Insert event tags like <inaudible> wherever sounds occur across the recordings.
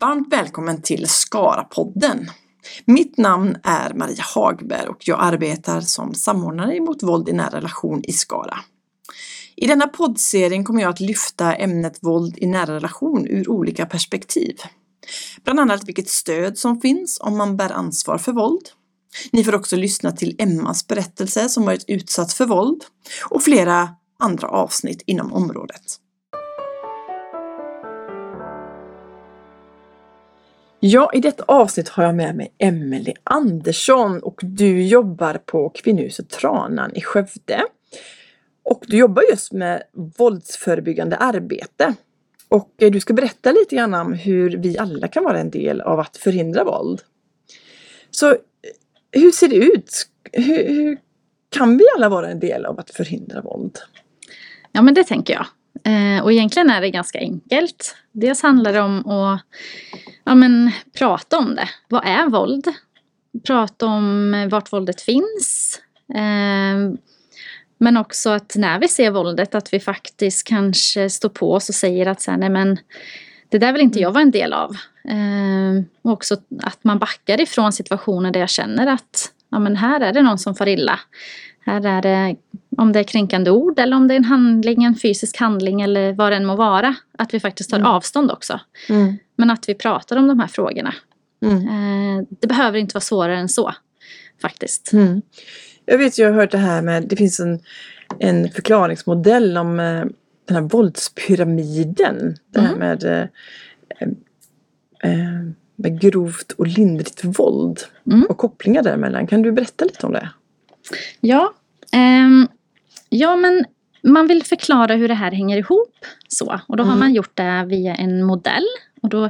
Varmt välkommen till Skara-podden. Mitt namn är Maria Hagberg och jag arbetar som samordnare mot våld i nära relation i Skara. I denna poddserien kommer jag att lyfta ämnet våld i nära relation ur olika perspektiv. Bland annat vilket stöd som finns om man bär ansvar för våld. Ni får också lyssna till Emmas berättelse som varit utsatt för våld och flera andra avsnitt inom området. Ja, i detta avsnitt har jag med mig Emelie Andersson och du jobbar på Kvinnohuset Tranan i Skövde. Och du jobbar just med våldsförebyggande arbete. Och eh, du ska berätta lite grann om hur vi alla kan vara en del av att förhindra våld. Så eh, hur ser det ut? Hur, hur kan vi alla vara en del av att förhindra våld? Ja men det tänker jag. Eh, och egentligen är det ganska enkelt. Dels handlar det om att ja, men, prata om det. Vad är våld? Prata om vart våldet finns. Eh, men också att när vi ser våldet att vi faktiskt kanske står på oss och säger att så här, nej men det där vill inte jag vara en del av. Eh, och också att man backar ifrån situationer där jag känner att ja, men här är det någon som far illa. Här är det, om det är kränkande ord eller om det är en handling, en fysisk handling eller vad det än må vara. Att vi faktiskt tar mm. avstånd också. Mm. Men att vi pratar om de här frågorna. Mm. Eh, det behöver inte vara svårare än så. Faktiskt. Mm. Jag vet, jag har hört det här med, det finns en, en förklaringsmodell om eh, den här våldspyramiden. Det här mm. med, eh, eh, med grovt och lindrigt våld. Mm. Och kopplingar däremellan. Kan du berätta lite om det? Ja, um, ja men man vill förklara hur det här hänger ihop. Så, och då mm. har man gjort det via en modell. Och då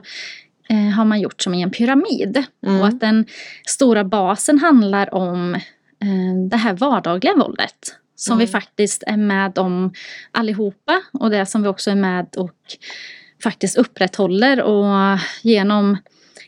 eh, har man gjort som i en pyramid. Mm. Och att den stora basen handlar om eh, det här vardagliga våldet. Som mm. vi faktiskt är med om allihopa. Och det som vi också är med och faktiskt upprätthåller. Och genom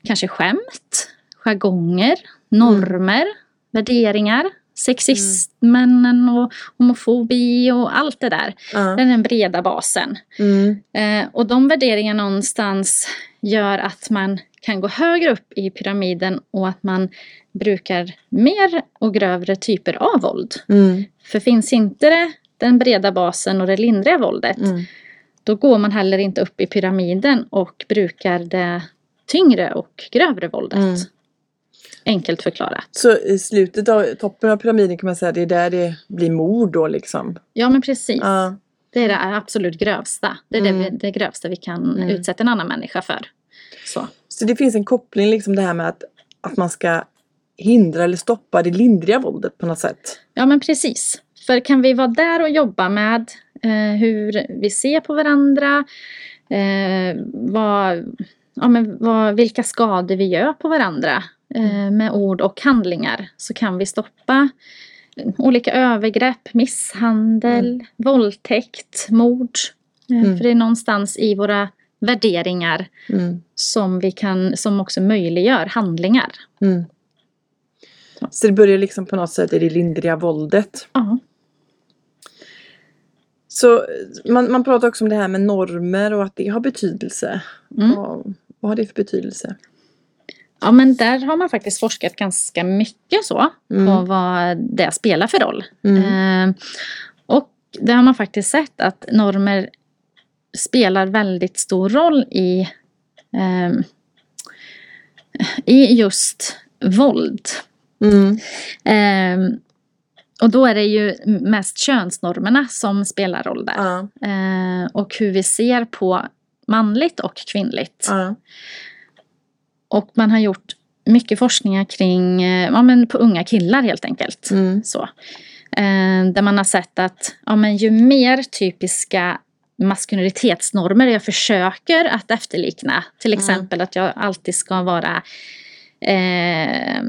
kanske skämt, jargonger, normer, värderingar sexismen mm. och homofobi och allt det där. Mm. Det är den breda basen. Mm. Eh, och de värderingarna någonstans gör att man kan gå högre upp i pyramiden och att man brukar mer och grövre typer av våld. Mm. För finns inte det, den breda basen och det lindriga våldet mm. då går man heller inte upp i pyramiden och brukar det tyngre och grövre våldet. Enkelt förklarat. Så i slutet av toppen av pyramiden kan man säga att det är där det blir mord då liksom? Ja men precis. Ja. Det är det absolut grövsta. Det är mm. det, det grövsta vi kan mm. utsätta en annan människa för. Så. Så det finns en koppling liksom det här med att, att man ska hindra eller stoppa det lindriga våldet på något sätt? Ja men precis. För kan vi vara där och jobba med eh, hur vi ser på varandra, eh, vad, ja, men vad, vilka skador vi gör på varandra med ord och handlingar så kan vi stoppa olika övergrepp, misshandel, mm. våldtäkt, mord. Eh, mm. För det är någonstans i våra värderingar mm. som, vi kan, som också möjliggör handlingar. Mm. Så. så det börjar liksom på något sätt i det lindriga våldet? Ja. Så man, man pratar också om det här med normer och att det har betydelse. Mm. Vad, vad har det för betydelse? Ja men där har man faktiskt forskat ganska mycket så mm. på vad det spelar för roll. Mm. Eh, och det har man faktiskt sett att normer spelar väldigt stor roll i, eh, i just våld. Mm. Eh, och då är det ju mest könsnormerna som spelar roll där. Eh, och hur vi ser på manligt och kvinnligt. Och man har gjort mycket forskningar kring, eh, ja men på unga killar helt enkelt. Mm. Så. Eh, där man har sett att ja, men ju mer typiska maskulinitetsnormer jag försöker att efterlikna. Till mm. exempel mm. att jag alltid ska vara eh,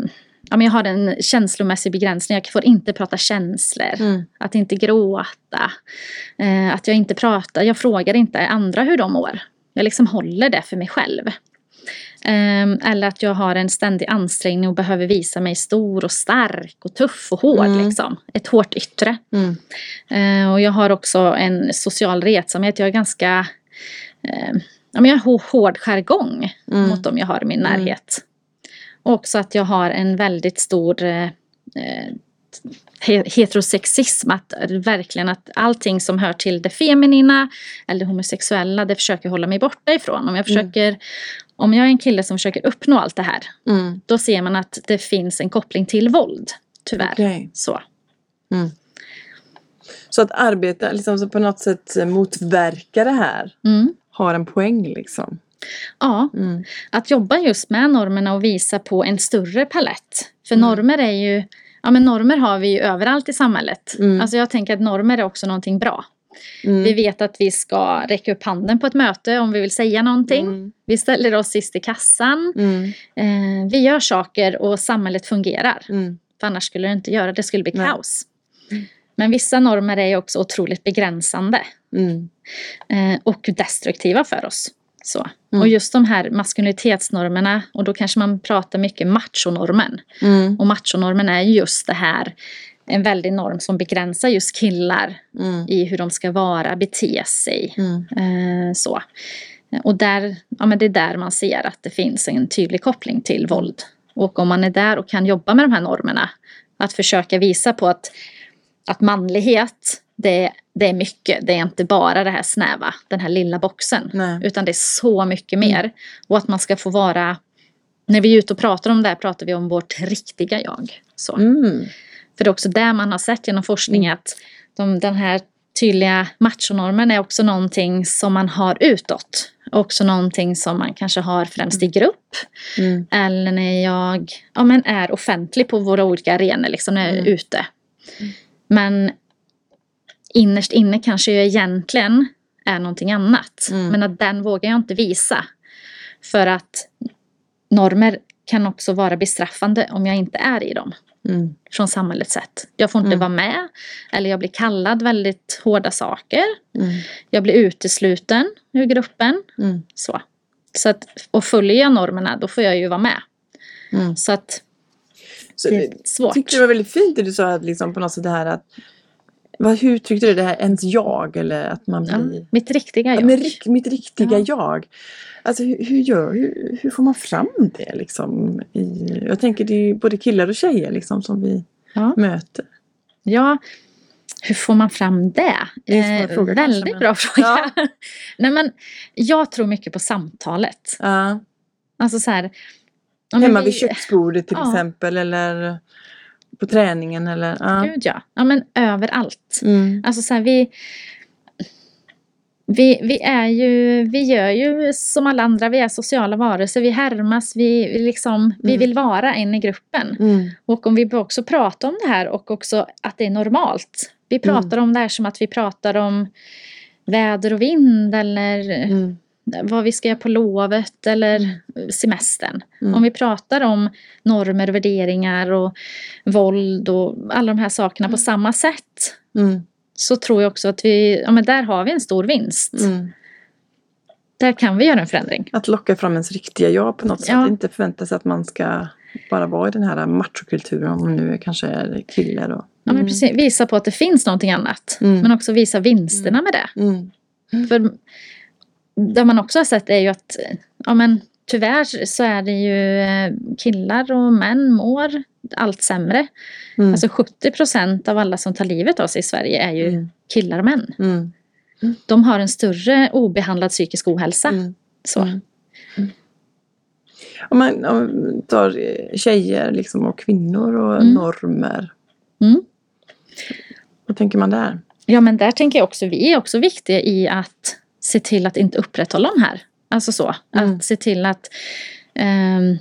ja, men jag har en känslomässig begränsning. Jag får inte prata känslor. Mm. Att inte gråta. Eh, att jag inte pratar. Jag frågar inte andra hur de mår. Jag liksom håller det för mig själv. Um, eller att jag har en ständig ansträngning och behöver visa mig stor och stark och tuff och hård. Mm. Liksom. Ett hårt yttre. Mm. Uh, och jag har också en social retsamhet. Jag är ganska ja, men jag har hård jargong Mm. mot dem jag har i min Mm. närhet. Och också att jag har en väldigt stor eh, he- heterosexism. Att verkligen att allting som hör till det feminina eller homosexuella, det försöker jag hålla mig borta ifrån. Om jag Mm. försöker, om jag är en kille som försöker uppnå allt det här, Mm. då ser man att det finns en koppling till våld. Tyvärr. Okej. Så. Så att arbeta liksom, så på något sätt motverka det här Mm. har en poäng liksom. Ja, Mm. att jobba just med normerna och visa på en större palett. För Mm. normer är ju, ja men normer har vi ju överallt i samhället. Mm. Alltså jag tänker att normer är också någonting bra. Mm. Vi vet att vi ska räcka upp handen på ett möte om vi vill säga någonting. Mm. Vi ställer oss sist i kassan. Mm. Eh, vi gör saker och samhället fungerar. Mm. För annars skulle det inte göra det, skulle bli Nej. kaos. Men vissa normer är också otroligt begränsande. Mm. eh, och destruktiva för oss. Så. Mm. Och just de här maskulinitetsnormerna, och då kanske man pratar mycket machonormen. Mm. Och machonormen är ju just det här, en väldig norm som begränsar just killar Mm. i hur de ska vara, bete sig. Mm. Eh, så. Och där, ja, men det är där man ser att det finns en tydlig koppling till våld. Och om man är där och kan jobba med de här normerna, att försöka visa på att, att manlighet, det, det är mycket. Det är inte bara det här snäva, den här lilla boxen. Nej. Utan det är så mycket mer. Och att man ska få vara, när vi är ute och pratar om det här pratar vi om vårt riktiga jag. Så. Mm. För det är också där man har sett genom forskning att de, den här tydliga machonormen är också någonting som man har utåt. Också någonting som man kanske har främst i grupp. Mm. Eller när jag ja, men är offentlig på våra olika arenor, liksom när jag är Mm. ute. Men innerst inne kanske jag egentligen är någonting annat. Mm. Men att den vågar jag inte visa. För att normer kan också vara bestraffande om jag inte är i dem Mm. från samhällets sätt. Jag får inte Mm. vara med eller jag blir kallad väldigt hårda saker. Mm. Jag blir utesluten ur gruppen. Mm. Så. Så att, och följer jag normerna då får jag ju vara med. Mm. Så att Så det är svårt. tyckte det var väldigt fint det du sa att liksom på något sätt det här att vad, hur tyckte du det här ens jag eller att man Ja, blir mitt riktiga Ja, jag. rik, mitt riktiga Ja. jag. Alltså hur, hur, gör, hur, hur får man fram det liksom? I, jag tänker det är ju både killar och tjejer liksom som vi Ja. möter. ja, hur får man fram det? Det är fråga kanske, väldigt men- bra fråga. Ja. <laughs> Nej, men jag tror mycket på samtalet. Ja. Alltså så här, ja, Hemma vi- vid köksbordet till Ja. exempel eller på träningen eller ja. Gud ja. ja, men överallt. Mm. Alltså så här, vi, vi, vi är ju, vi gör ju som alla andra, vi är sociala varelser, vi härmas, vi, liksom, vi Mm. vill vara en i gruppen. Mm. Och om vi också pratar om det här och också att det är normalt. Vi pratar om det här som att vi pratar om väder och vind eller Mm. Vad vi ska göra på lovet eller semestern. Mm. Om vi pratar om normer och värderingar och våld och alla de här sakerna på samma sätt Mm. så tror jag också att vi, ja men där har vi en stor vinst. Mm. Där kan vi göra en förändring. Att locka fram ens riktiga jag på något sätt. Ja. Inte förvänta sig att man ska bara vara i den här machokulturen om man nu kanske är kille då. Ja, men precis, visa på att det finns någonting annat. Mm. Men också visa vinsterna med det. Mm. För det man också har sett är ju att ja, men, tyvärr så är det ju eh, killar och män mår allt sämre. Mm. Alltså 70 procent av alla som tar livet av sig i Sverige är ju Mm. killar och män. Mm. De har en större obehandlad psykisk ohälsa. Mm. Så. Om man, om man tar tjejer liksom och kvinnor och Mm. normer. Mm. Vad tänker man där? Ja men där tänker jag också, vi är också viktiga i att se till att inte upprätthålla de här. Alltså så, Mm. att se till att ehm,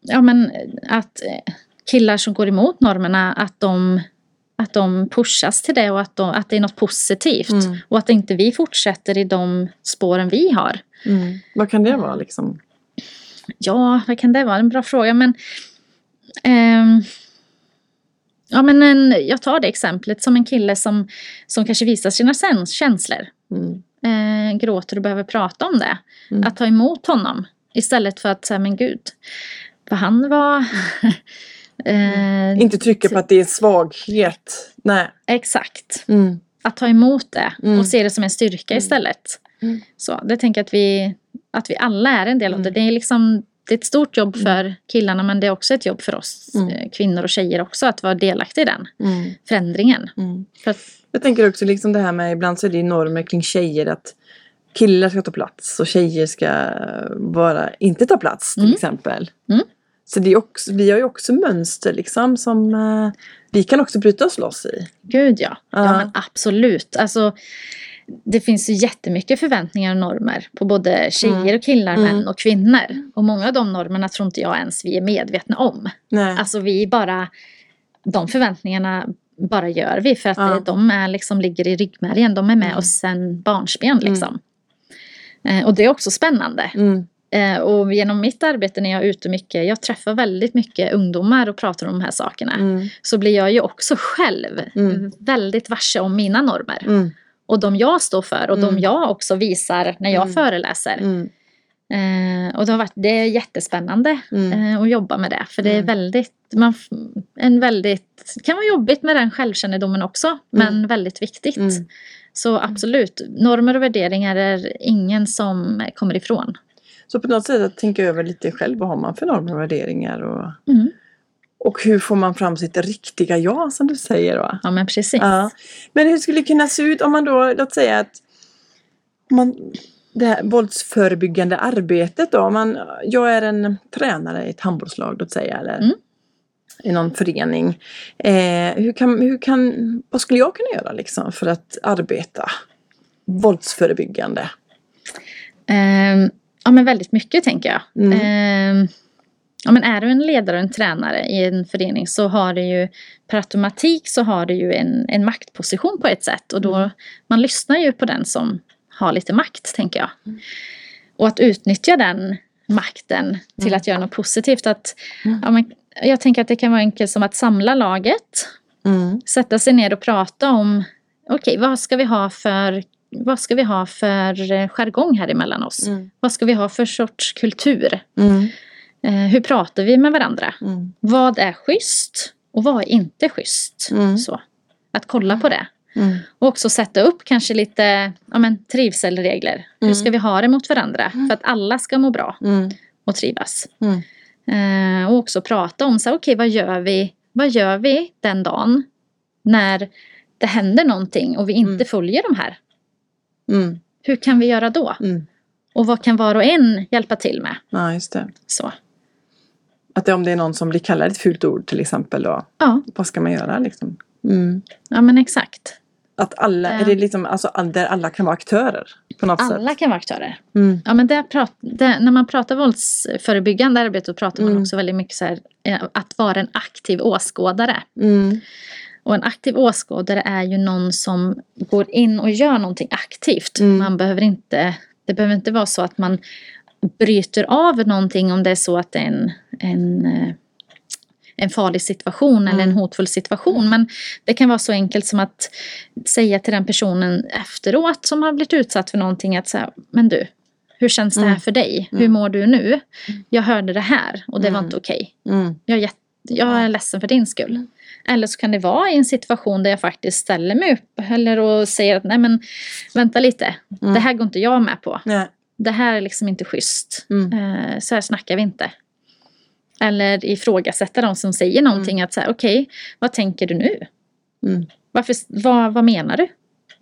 ja men att eh, killar som går emot normerna att de att de pushas till det och att, de, att det är något positivt. Mm. Och att inte vi fortsätter i de spåren vi har. Mm. Vad kan det vara liksom? Ja, vad kan det vara? En bra fråga. Men, ehm, ja, men en, jag tar det exemplet som en kille som, som kanske visar sina käns- känslor. Mm. Eh, gråter och behöver prata om det. Mm. Att ta emot honom. Istället för att säga, men gud, vad han var. <laughs> eh, Inte trycka på att det är svaghet. Nej. Exakt. Mm. Att ta emot det Mm. och se det som en styrka Mm. istället. Mm. Så det tänker jag att vi, Att vi alla är en del av det. Mm. Det är, liksom, det är ett stort jobb för killarna men det är också ett jobb för oss Mm. eh, kvinnor och tjejer också att vara delaktiga i den Mm. förändringen. Mm. För att, Jag tänker också liksom det här med, ibland så är det normer kring tjejer att killar ska ta plats och tjejer ska bara inte ta plats till Mm. exempel. Mm. Så det är också, vi har ju också mönster liksom som eh, vi kan också bryta oss loss i. gud ja. ja. Ja. men absolut. Alltså, det finns ju jättemycket förväntningar och normer på både tjejer Mm. och killar, Mm. män och kvinnor. Och många av de normerna tror inte jag ens vi är medvetna om. Nej. Alltså vi bara, de förväntningarna bara gör vi för att Ja. de är liksom, ligger i ryggmärgen. De är med Mm. oss sen barnsben liksom. Eh, och det är också spännande. Mm. Eh, och genom mitt arbete när jag är ute mycket, jag träffar väldigt mycket ungdomar och pratar om de här sakerna. Mm. Så blir jag ju också själv Mm. väldigt varse om mina normer. Mm. Och de jag står för och Mm. de jag också visar när jag Mm. föreläser. Mm. Eh, och det har varit det är jättespännande Mm. eh, att jobba med det. För det är Mm. väldigt, man, en väldigt, kan vara jobbigt med den självkännedomen också. Men väldigt viktigt. Mm. Så absolut, normer och värderingar är ingen som kommer ifrån. Så på något sätt att tänka över lite själv, vad har man för normer och värderingar och, Mm. Och hur får man fram sitt riktiga jag som du säger. Va? Ja men precis. Ja. Men hur skulle det kunna se ut om man då, låt säga att man, det här våldsförebyggande arbetet då, om man, jag är en tränare i ett handbollslag låt säga eller Mm. i någon förening. Eh, hur kan, hur kan, vad skulle jag kunna göra liksom för att arbeta våldsförebyggande? Ehm, ja men väldigt mycket tänker jag. Mm. Ehm, ja, men är du en ledare och en tränare i en förening så har du ju per automatik så har du ju en, en maktposition på ett sätt och då Mm. man lyssnar ju på den som har lite makt tänker jag. Mm. Och att utnyttja den makten till Mm. att göra något positivt. Att, Mm. ja, men, jag tänker att det kan vara enkelt som att samla laget Mm. sätta sig ner och prata om okej, vad ska vi ha för vad ska vi ha för eh, jargong här emellan oss? Mm. Vad ska vi ha för sorts kultur? Mm. Eh, hur pratar vi med varandra? Mm. Vad är schysst och vad är inte schysst? Mm. Så, att kolla på det. Mm. Och också sätta upp kanske lite ja, men, trivselregler. Hur Mm. ska vi ha det mot varandra? För att alla ska må bra Mm. och trivas. Mm. Eh, och också prata om så här, okej vad gör vi? Vad gör vi den dagen när det händer någonting och vi inte Mm. följer de här? Mm. Hur kan vi göra då? Mm. Och vad kan var och en hjälpa till med? Ja, just det. Så. Att det, om det är någon som blir kallad ett fult ord till exempel då, Ja, vad ska man göra liksom? Mm. ja men exakt. Att alla, är det liksom, alltså all- där alla kan vara aktörer på något Alla sätt? kan vara aktörer. Mm. Ja, men där, när man pratar våldsförebyggande arbete då pratar man Mm. också väldigt mycket så här, eh, att vara en aktiv åskådare. Mm. Och en aktiv åskådare är ju någon som går in och gör någonting aktivt. Mm. Man behöver inte, det behöver inte vara så att man bryter av någonting om det är så att det är en, en, eh, en farlig situation eller en Mm. hotfull situation. Men det kan vara så enkelt som att säga till den personen efteråt som har blivit utsatt för någonting att säga, men du, hur känns det här Mm. för dig? Hur Mm. mår du nu? Jag hörde det här och det var Mm. inte okej. Mm. Jag är, jag är ledsen för din skull. Mm. Eller så kan det vara i en situation där jag faktiskt ställer mig upp eller och säger att nej men vänta lite, Mm. det här går inte jag med på. Nej. Det här är liksom inte schysst. Mm. Eh, så här snackar vi inte. Eller ifrågasätta de som säger någonting att säga okej, vad tänker du nu? Mm. Varför, vad, vad menar du?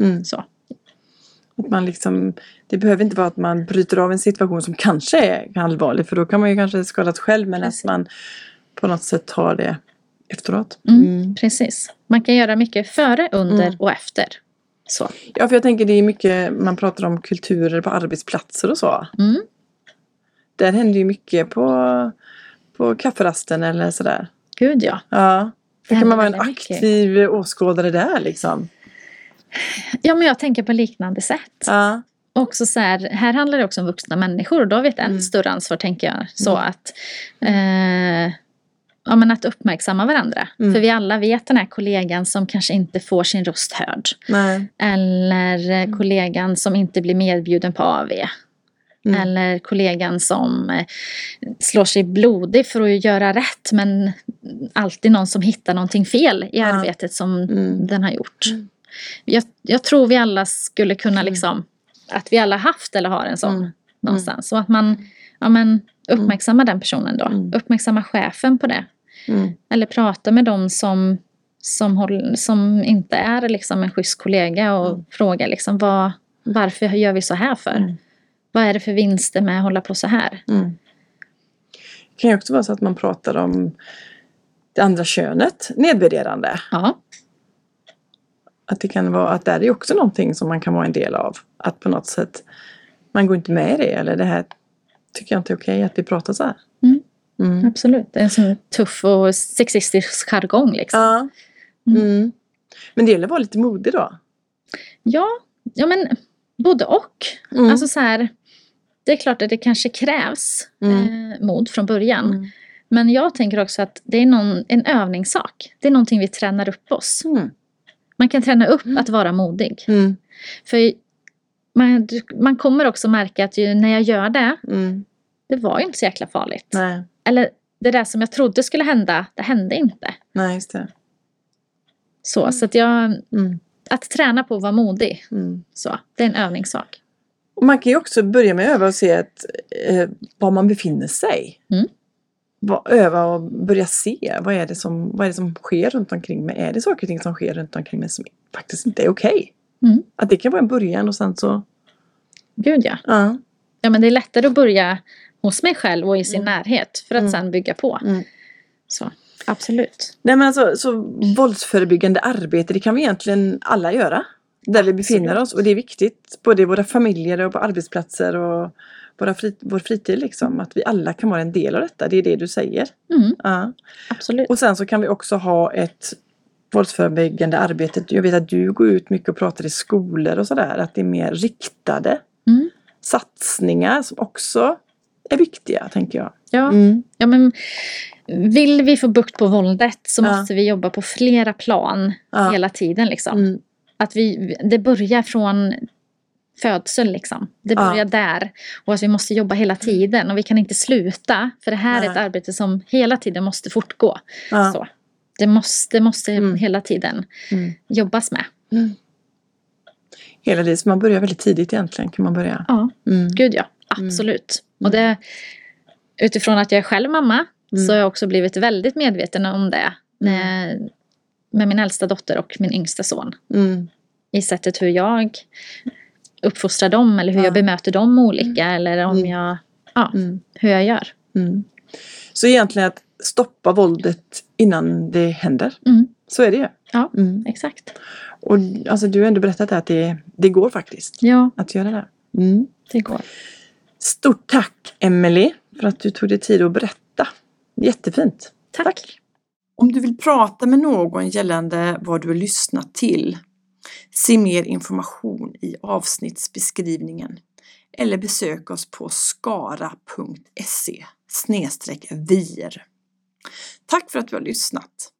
Mm. Så. Att man liksom, det behöver inte vara att man bryter av en situation som kanske är allvarlig för då kan man ju kanske skada sig själv men Precis. att man på något sätt tar det efteråt. Mm. Mm. Precis. Man kan göra mycket före, under Mm. och efter. Så. Ja, för jag tänker det är mycket, man pratar om kulturer på arbetsplatser och så. Mm. Där händer ju mycket på, på kafferasten eller sådär. Gud ja. Ja. Hur kan man vara en väldigt mycket. aktiv åskådare där liksom? Ja men jag tänker på liknande sätt. Ja. också så här, här handlar det också om vuxna människor och då har vi ett ännu Mm. större ansvar tänker jag. Så Mm. att, eh, ja, men att uppmärksamma varandra. Mm. För vi alla vet den här kollegan som kanske inte får sin röst hörd. Nej. Eller Mm. kollegan som inte blir medbjuden på AV. Mm. Eller kollegan som eh, slår sig blodig för att göra rätt men alltid någon som hittar någonting fel i Ja. arbetet som Mm. den har gjort. Mm. Jag, jag tror vi alla skulle kunna Mm. liksom, att vi alla haft eller har en sån någonstans. Och att man ja, men, uppmärksammar den personen då. Mm. Uppmärksammar chefen på det. Mm. Eller pratar med dem som, som, håll, som inte är liksom en schysst kollega och Mm. frågar liksom, vad, varför gör vi så här för? Mm. Vad är det för vinster med att hålla på så här? Mm. Det kan ju också vara så att man pratar om det andra könet nedvärderande. Ja, Att det kan vara att där är också någonting som man kan vara en del av. Att på något sätt man går inte med i det eller det här tycker jag inte är okej att vi pratar så här. Mm. Mm. absolut. En sån tuff och sexistisk jargong liksom. Ja. Mm. Men det gäller att vara lite modig då. Ja, ja men både och. Mm. Alltså så här, det är klart att det kanske krävs Mm. eh, mod från början. Mm. Men jag tänker också att det är någon, en övningssak. Det är någonting vi tränar upp oss. Mm. Man kan träna upp Mm. att vara modig. Mm. För man, man kommer också märka att ju, när jag gör det, Mm. Det var ju inte så jäkla farligt. Nej. Eller det där som jag trodde skulle hända, det hände inte. Nej, just det. Så, så att jag, Mm. att träna på att vara modig, Mm. så, det är en övningssak. Och man kan ju också börja med att öva och se att, eh, var man befinner sig. Mm. Vad- Öva och börja se vad är, det som, vad är det som sker runt omkring mig. Är det saker och ting som sker runt omkring mig som faktiskt inte är okej? Mm. Att det kan vara en början och sen så... Gud ja. Ja. Ja men det är lättare att börja hos mig själv och i sin Mm. närhet för att Mm. sen bygga på. Mm. Så, absolut. Nej men alltså, så våldsförebyggande arbete det kan vi egentligen alla göra. Där vi befinner Absolut. oss och det är viktigt. Både i våra familjer och på arbetsplatser och våra frit- vår fritid liksom. Att vi alla kan vara en del av detta. Det är det du säger. Mm, Ja. absolut. Och sen så kan vi också ha ett våldsförebyggande arbete. Jag vet att du går ut mycket och pratar i skolor och sådär. Att det är mer riktade Mm. satsningar som också är viktiga tänker jag. Ja, Mm. ja, men vill vi få bukt på våldet så Ja. måste vi jobba på flera plan Ja. hela tiden. Liksom. Mm. Att vi, det börjar från födseln. Liksom. Det Ja. börjar där. Och att vi måste jobba hela tiden. Och vi kan inte sluta. För det här är ett Nej. arbete som hela tiden måste fortgå. Ja. Så. Det måste, måste Mm. hela tiden Mm. jobbas med. Mm. Hela livet, man börjar väldigt tidigt egentligen kan man börja. Ja, Mm. gud ja. Mm. Absolut. Och det, utifrån att jag är själv mamma Mm. så har jag också blivit väldigt medveten om det. Med, med min äldsta dotter och min yngsta son. Mm. I sättet hur jag uppfostrar dem eller hur Ja. jag bemöter dem olika. Eller om Mm. jag, ja, Mm. hur jag gör. Mm. Så egentligen att stoppa våldet innan det händer. Mm. Så är det ju. Ja. Mm. Exakt. Och alltså, du har ändå berättat att det, det går faktiskt Ja, att göra det. Mm. det går. Stort tack Emelie för att du tog dig tid att berätta. Jättefint. Tack. Om du vill prata med någon gällande vad du har lyssnat till, se mer information i avsnittsbeskrivningen eller besök oss på skara.se vir. Tack för att du har lyssnat!